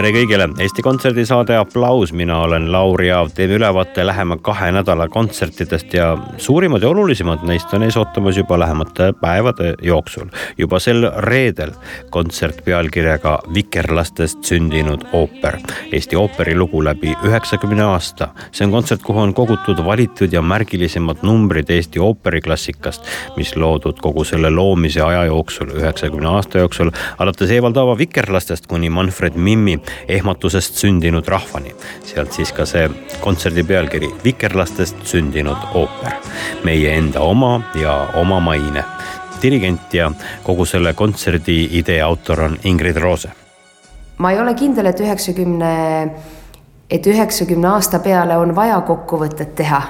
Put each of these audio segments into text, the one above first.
tere kõigile, Eesti Kontserdi saade Applaus, mina olen Lauri Aav, teeme ülevaate lähema kahe nädala kontsertidest ja suurimad ja olulisemad neist on ees ootamas juba lähemate päevade jooksul. juba sel reedel kontsert pealkirjaga Vikerlastest sündinud ooper, Eesti ooperi lugu läbi üheksakümne aasta. see on kontsert, kuhu on kogutud valitud ja märgilisemad numbrid Eesti ooperiklassikast, mis loodud kogu selle loomise aja jooksul, üheksakümne aasta jooksul, alates Evald Aava Vikerlastest kuni Manfred Mimmi ehmatusest sündinud rahvani. sealt siis ka see kontserdi pealkiri Vikerlastest sündinud ooper. meie enda oma ja oma maine. dirigent ja kogu selle kontserdi idee autor on Ingrid Roose. ma ei ole kindel, et üheksakümne, et üheksakümne aasta peale on vaja kokkuvõtet teha.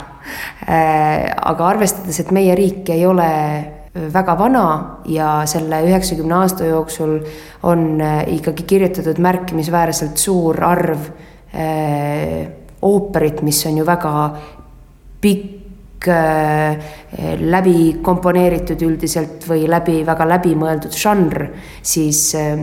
aga arvestades, et meie riik ei ole väga vana ja selle üheksakümne aasta jooksul on äh, ikkagi kirjutatud märkimisväärselt suur arv äh, ooperit, mis on ju väga pikk äh,, läbi komponeeritud üldiselt või läbi, väga läbimõeldud žanr, siis äh,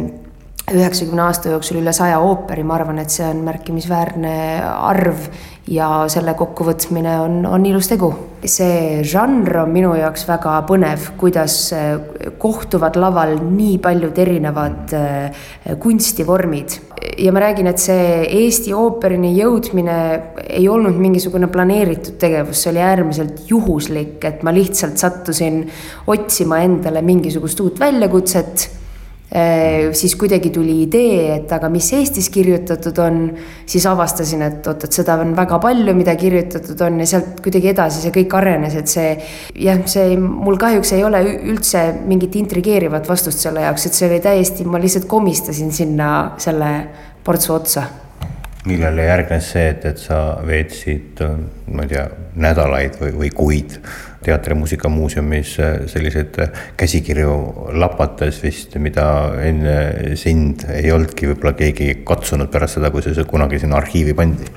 üheksakümne aasta jooksul üle saja ooperi, ma arvan, et see on märkimisväärne arv ja selle kokkuvõtmine on, on ilus tegu. see žanr on minu jaoks väga põnev, kuidas äh, kohtuvad laval nii paljud erinevad äh, kunstivormid. ja ma räägin, et see Eesti ooperini jõudmine ei olnud mingisugune planeeritud tegevus, see oli äärmiselt juhuslik, et ma lihtsalt sattusin otsima endale mingisugust uut väljakutset siis kuidagi tuli idee, et aga mis Eestis kirjutatud on, siis avastasin, et oot, et seda on väga palju, mida kirjutatud on ja sealt kuidagi edasi see kõik arenes, et see jah, see mul kahjuks ei ole üldse mingit intrigeerivat vastust selle jaoks, et see oli täiesti, ma lihtsalt komistasin sinna selle portsu otsa. Millele järgnes see, et, et sa veetsid, ma ei tea, nädalaid või, või kuid Teatri- ja Muusikamuuseumis selliseid käsikirju lapates vist, mida enne sind ei olnudki võib-olla keegi katsunud pärast seda, kui see kunagi sinna arhiivi pandi?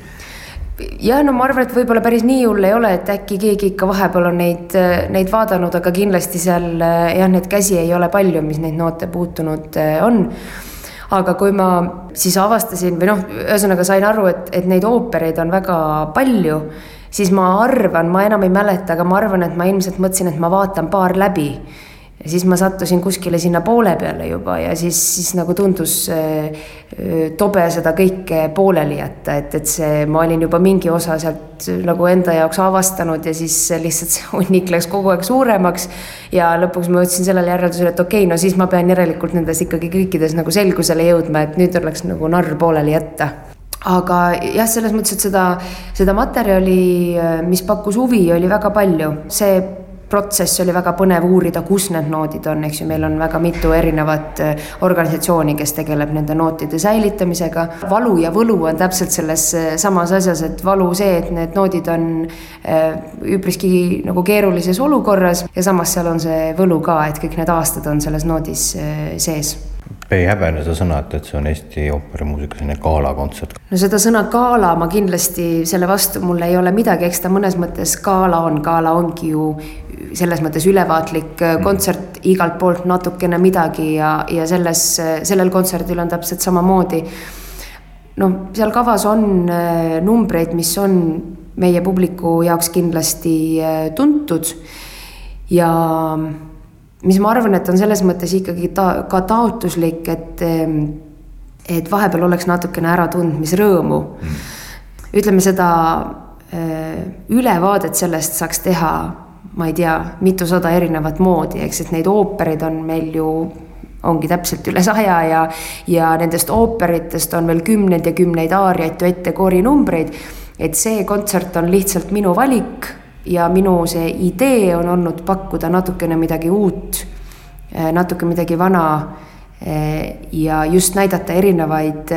Jah, no ma arvan, et võib-olla päris nii hull ei ole, et äkki keegi ikka vahepeal on neid, neid vaadanud, aga kindlasti seal jah, neid käsi ei ole palju, mis neid noote puutunud on. Aga kui ma siis avastasin või noh, ühesõnaga sain aru, et, et neid oopereid on väga palju, siis ma arvan, ma enam ei mäleta, aga ma arvan, et ma ilmselt mõtlesin, et ma vaatan paar läbi ja siis ma sattusin kuskile sinna poole peale juba ja siis, siis nagu tundus äh, tobe seda kõike pooleli jätta, et, et see, ma olin juba mingi osa sealt nagu enda jaoks avastanud ja siis lihtsalt see hunnik läks kogu aeg suuremaks. ja lõpuks ma jõudsin sellele järeldusele, et okei okay,, no siis ma pean järelikult nendes ikkagi kõikides nagu selgusele jõudma, et nüüd oleks nagu narr pooleli jätta aga jah, selles mõttes, et seda, seda materjali, mis pakkus huvi, oli väga palju, see protsess oli väga põnev uurida, kus need noodid on, eks ju, meil on väga mitu erinevat äh, organisatsiooni, kes tegeleb nende nootide säilitamisega. valu ja võlu on täpselt selles äh, samas asjas, et valu see, et need noodid on äh, üpriski nagu keerulises olukorras. Ja samas seal on see võlu ka, et kõik need aastad on selles noodis sees ei häbene seda sõna, et, et see on Eesti ooperimuusika selline galakontsert? no seda sõna gala ma kindlasti, selle vastu mul ei ole midagi, eks ta mõnes mõttes gala on, gala ongi ju selles mõttes ülevaatlik äh, mm. kontsert, igalt poolt natukene midagi ja, ja selles, sellel kontserdil on täpselt samamoodi. noh, seal kavas on äh, numbreid, mis on meie publiku jaoks kindlasti äh, tuntud ja mis ma arvan, et on selles mõttes ikkagi ta ka taotluslik, et, ehm, et vahepeal oleks natukene äratundmisrõõmu mm.. ütleme seda äh, ülevaadet sellest saaks teha, ma ei tea, mitusada erinevat moodi, eks, et neid oopereid on meil ju ongi täpselt üle saja ja, ja nendest ooperitest on veel kümneid ja kümneid aariaid, duette, koorinumbreid. et see kontsert on lihtsalt minu valik ja minu see idee on olnud pakkuda natukene midagi uut, natuke midagi vana ja just näidata erinevaid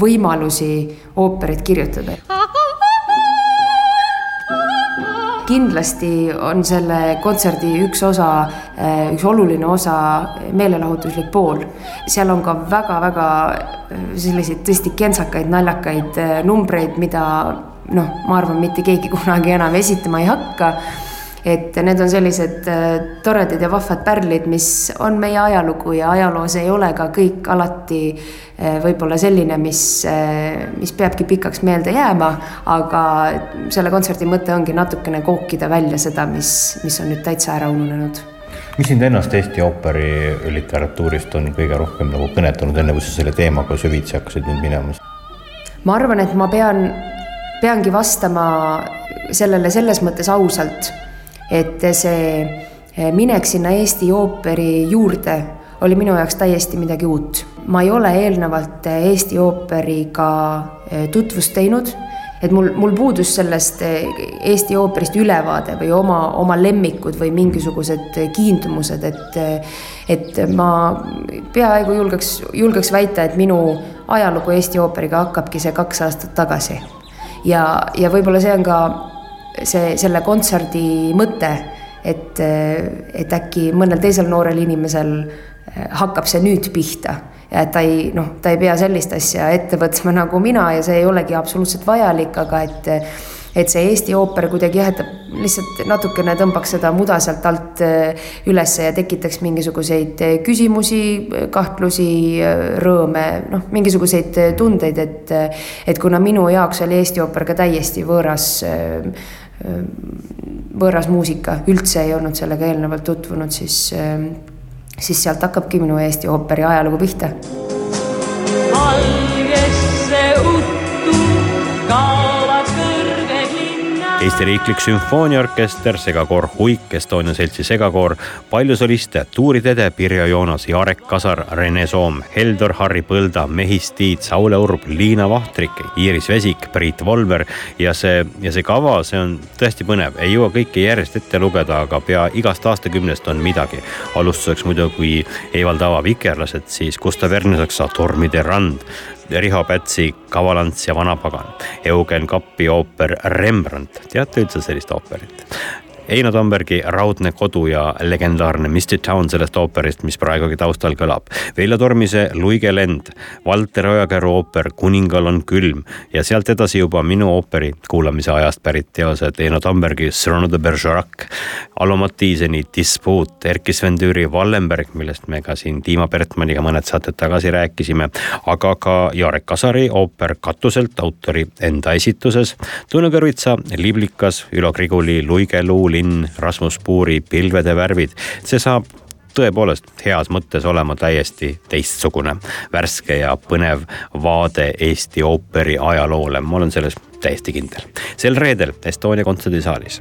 võimalusi ooperit kirjutada kindlasti on selle kontserdi üks osa, eh, üks oluline osa meelelahutuslik pool. seal on ka väga-väga eh, selliseid tõesti kentsakaid, naljakaid eh, numbreid, mida noh, ma arvan, mitte keegi kunagi enam esitama ei hakka. Et need on sellised äh, toredad ja vahvad pärlid, mis on meie ajalugu ja ajaloos ei ole ka kõik alati äh, võib-olla selline, mis, äh, mis peabki pikaks meelde jääma, aga selle kontserdi mõte ongi natukene kookida välja seda, mis, mis on nüüd täitsa ära ununenud. Mis sind ennast Eesti ooperi literatuurist on kõige rohkem nagu kõnetanud, enne kui sa selle teemaga süvitsi hakkasid nüüd minema? ma arvan, et ma pean, peangi vastama sellele selles mõttes ausalt, et see eh, minek sinna Eesti ooperi juurde oli minu jaoks täiesti midagi uut. ma ei ole eelnevalt eh, Eesti ooperiga eh, tutvust teinud, et mul, mul puudus sellest Eesti ooperist ülevaade või oma, oma lemmikud või mingisugused kiindumused, et et ma peaaegu julgeks, julgeks väita, et minu ajalugu Eesti ooperiga hakkabki see kaks aastat tagasi. Ja, ja võib-olla see on ka see, selle kontserdi mõte, et, et äkki mõnel teisel noorel inimesel eh, hakkab see nüüd pihta. Ja et ta ei noh, ta ei pea sellist asja ette võtma nagu mina ja see ei olegi absoluutselt vajalik, aga et et see Eesti ooper kuidagi jah, et ta lihtsalt natukene tõmbaks seda muda sealt alt eh, ülesse ja tekitaks mingisuguseid eh, küsimusi, kahtlusi, rõõme, noh, mingisuguseid tundeid, et et kuna minu jaoks oli Eesti ooper ka täiesti võõras võõras muusika, üldse ei olnud sellega eelnevalt tutvunud, siis, siis sealt hakkabki minu Eesti ooperi ajalugu pihta. Eesti Riiklik Sümfooniaorkester, segakoor Huik, Estonia seltsi segakoor, palju soliste, Tuuri Tede, Pirjo Joonas, Jarek Kasar, Rene Soom, Heldor Harri Põlda, Mehis Tiit, Saule Urb, Liina Vahtrik, Iiris Vesik, Priit Volver ja see, ja see kava, see on tõesti põnev, ei jõua kõike järjest ette lugeda, aga pea igast aastakümnest on midagi. alustuseks muidugi Evald Aava Vikerlased, siis Gustav Ernesaksa Tormide rand, Riho Pätsi Kavalants ja vanapagan, Eugen Kappi ooper Rembrandt, teate üldse sellist ooperit? Eino Tambergi Raudne kodu ja legendaarne Misty Town sellest ooperist, mis praegugi taustal kõlab. Veljo Tormise Luige lend, Valter Ojakäru ooper Kuningal on külm ja sealt edasi juba minu ooperi kuulamise ajast pärit teosed Eino Tambergi Cyrano de Bergerac, Alo Mattiiseni Dispuut, Erkki Sven Tüüri Wallenberg, millest me ka siin Tiima Bertmanniga mõned saated tagasi rääkisime, aga ka Jarek Kasari ooper Katuselt autori enda esituses, Tõnu Kõrvitsa Liblikas, Ülo Griguli Luige luul linn, Rasmus Puuri Pilvede värvid, see saab tõepoolest heas mõttes olema täiesti teistsugune, värske ja põnev vaade Eesti ooperi ajaloole, ma olen selles täiesti kindel. sel reedel Estonia kontserdisaalis.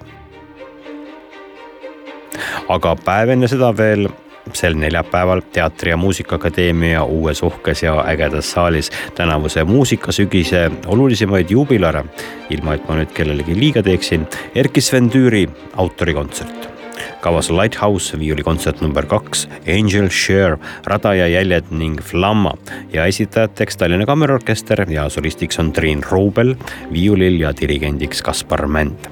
aga päev enne seda veel sel neljapäeval Teatri- ja Muusikaakadeemia uues uhkes ja ägedas saalis tänavuse muusikasügise olulisemaid juubilare, ilma et ma nüüd kellelegi liiga teeksin, Erkki Sven Tüüri autorikontsert kavas Lighthouse viiulikontsert number kaks, Angel Share, Rada ja jäljed ning Flamma ja esitajateks Tallinna Kammerorkester ja solistiks on Triin Ruubel, viiulil ja dirigendiks Kaspar Mänd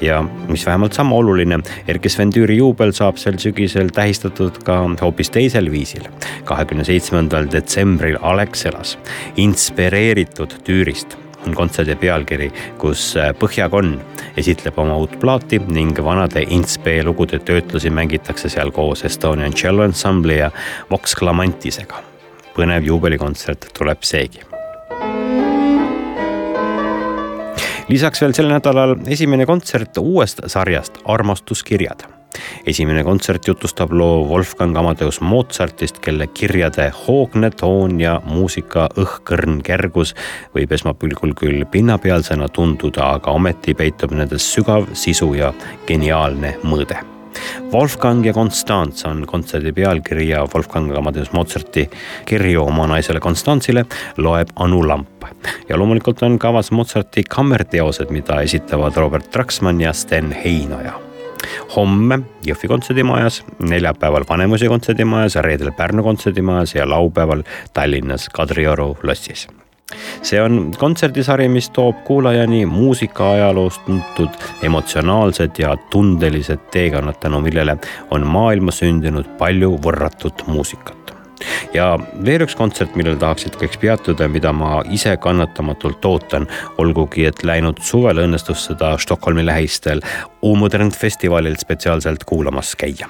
ja mis vähemalt sama oluline, Erkki Sven Tüüri juubel saab sel sügisel tähistatud ka hoopis teisel viisil. kahekümne seitsmendal detsembril Alexelas, inspireeritud Tüürist on kontserdi pealkiri, kus Põhjakonn esitleb oma uut plaati ning vanade Intspe lugude töötlusi mängitakse seal koos Estonian Cello Ensembli ja Vox Clamantisega. põnev juubelikontsert tuleb seegi lisaks veel sel nädalal esimene kontsert uuest sarjast Armastuskirjad esimene kontsert jutustab loo Wolfgang Amadeus Mozartist, kelle kirjade hoogne toon ja muusika õhkõrn kergus võib esmapilgul küll pinnapealsena tunduda, aga ometi peitub nendes sügav sisu ja geniaalne mõõde Wolfgang ja Konstants on kontserdi pealkiri ja Wolfgang Amadeus Mozarti kirju oma naisele Konstantsile loeb Anu Lamp. ja loomulikult on kavas Mozarti kammerteosed, mida esitavad Robert Traksmann ja Sten Heinoja homme Jõhvi kontserdimajas, neljapäeval Vanemuise kontserdimajas, reedel Pärnu kontserdimajas ja laupäeval Tallinnas Kadrioru lossis. See on kontserdisari, mis toob kuulajani muusikaajaloos tuntud emotsionaalsed ja tundelised teekonnad, tänu millele on maailmas sündinud palju võrratut muusikat ja veel üks kontsert, millel tahaksid kõik peatuda, mida ma ise kannatamatult ootan, olgugi et läinud suvel õnnestus seda Stockholmi lähistel U-Modern festivalil spetsiaalselt kuulamas käia.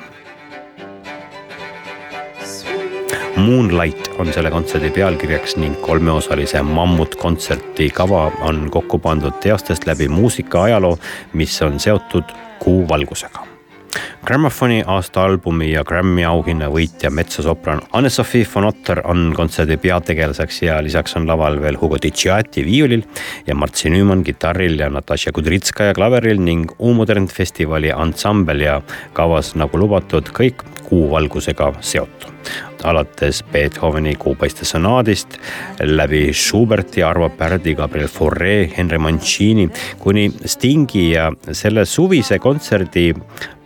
Moonlight on selle kontserdi pealkirjaks ning kolmeosalise mammutkontserti kava on kokku pandud teostest läbi muusika ajaloo, mis on seotud kuu valgusega Grammofoni aasta albumi ja Grammy auhinna võitja metsosopran Anne-Sophie von Otter on kontserdi peategelaseks ja lisaks on laval veel Hugo Ticciati viiulil ja Martsi Nüümann kitarril ja Natasja Kudritskaja klaveril ning U-Modern festivali ansambel ja kavas nagu lubatud kõik kuuvalgusega seotu alates Beethoveni kuupaiste sonaadist läbi Schuberti, Arvo Pärdi, Gabriel Fauré, Henry Mancini kuni Stingi ja selle suvise kontserdi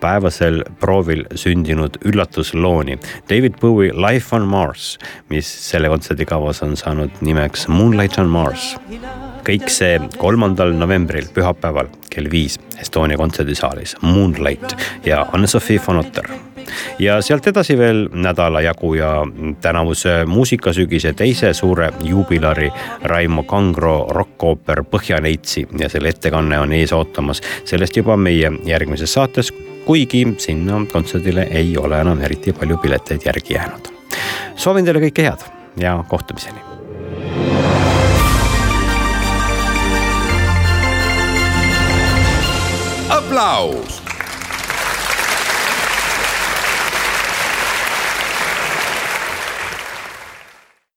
päevasel proovil sündinud üllatuslooni. David Bowie Life on Mars, mis selle kontserdi kavas on saanud nimeks Moonlight on Mars. Kõik see kolmandal novembril, pühapäeval kell viis Estonia kontserdisaalis Moonlight ja Anne-Sophie von Otter ja sealt edasi veel nädala jagu ja tänavuse muusikasügise teise suure juubilari Raimo Kangro rokkooper Põhjaneitsi ja selle ettekanne on ees ootamas. sellest juba meie järgmises saates, kuigi sinna kontserdile ei ole enam eriti palju pileteid järgi jäänud. soovin teile kõike head ja kohtumiseni. aplaus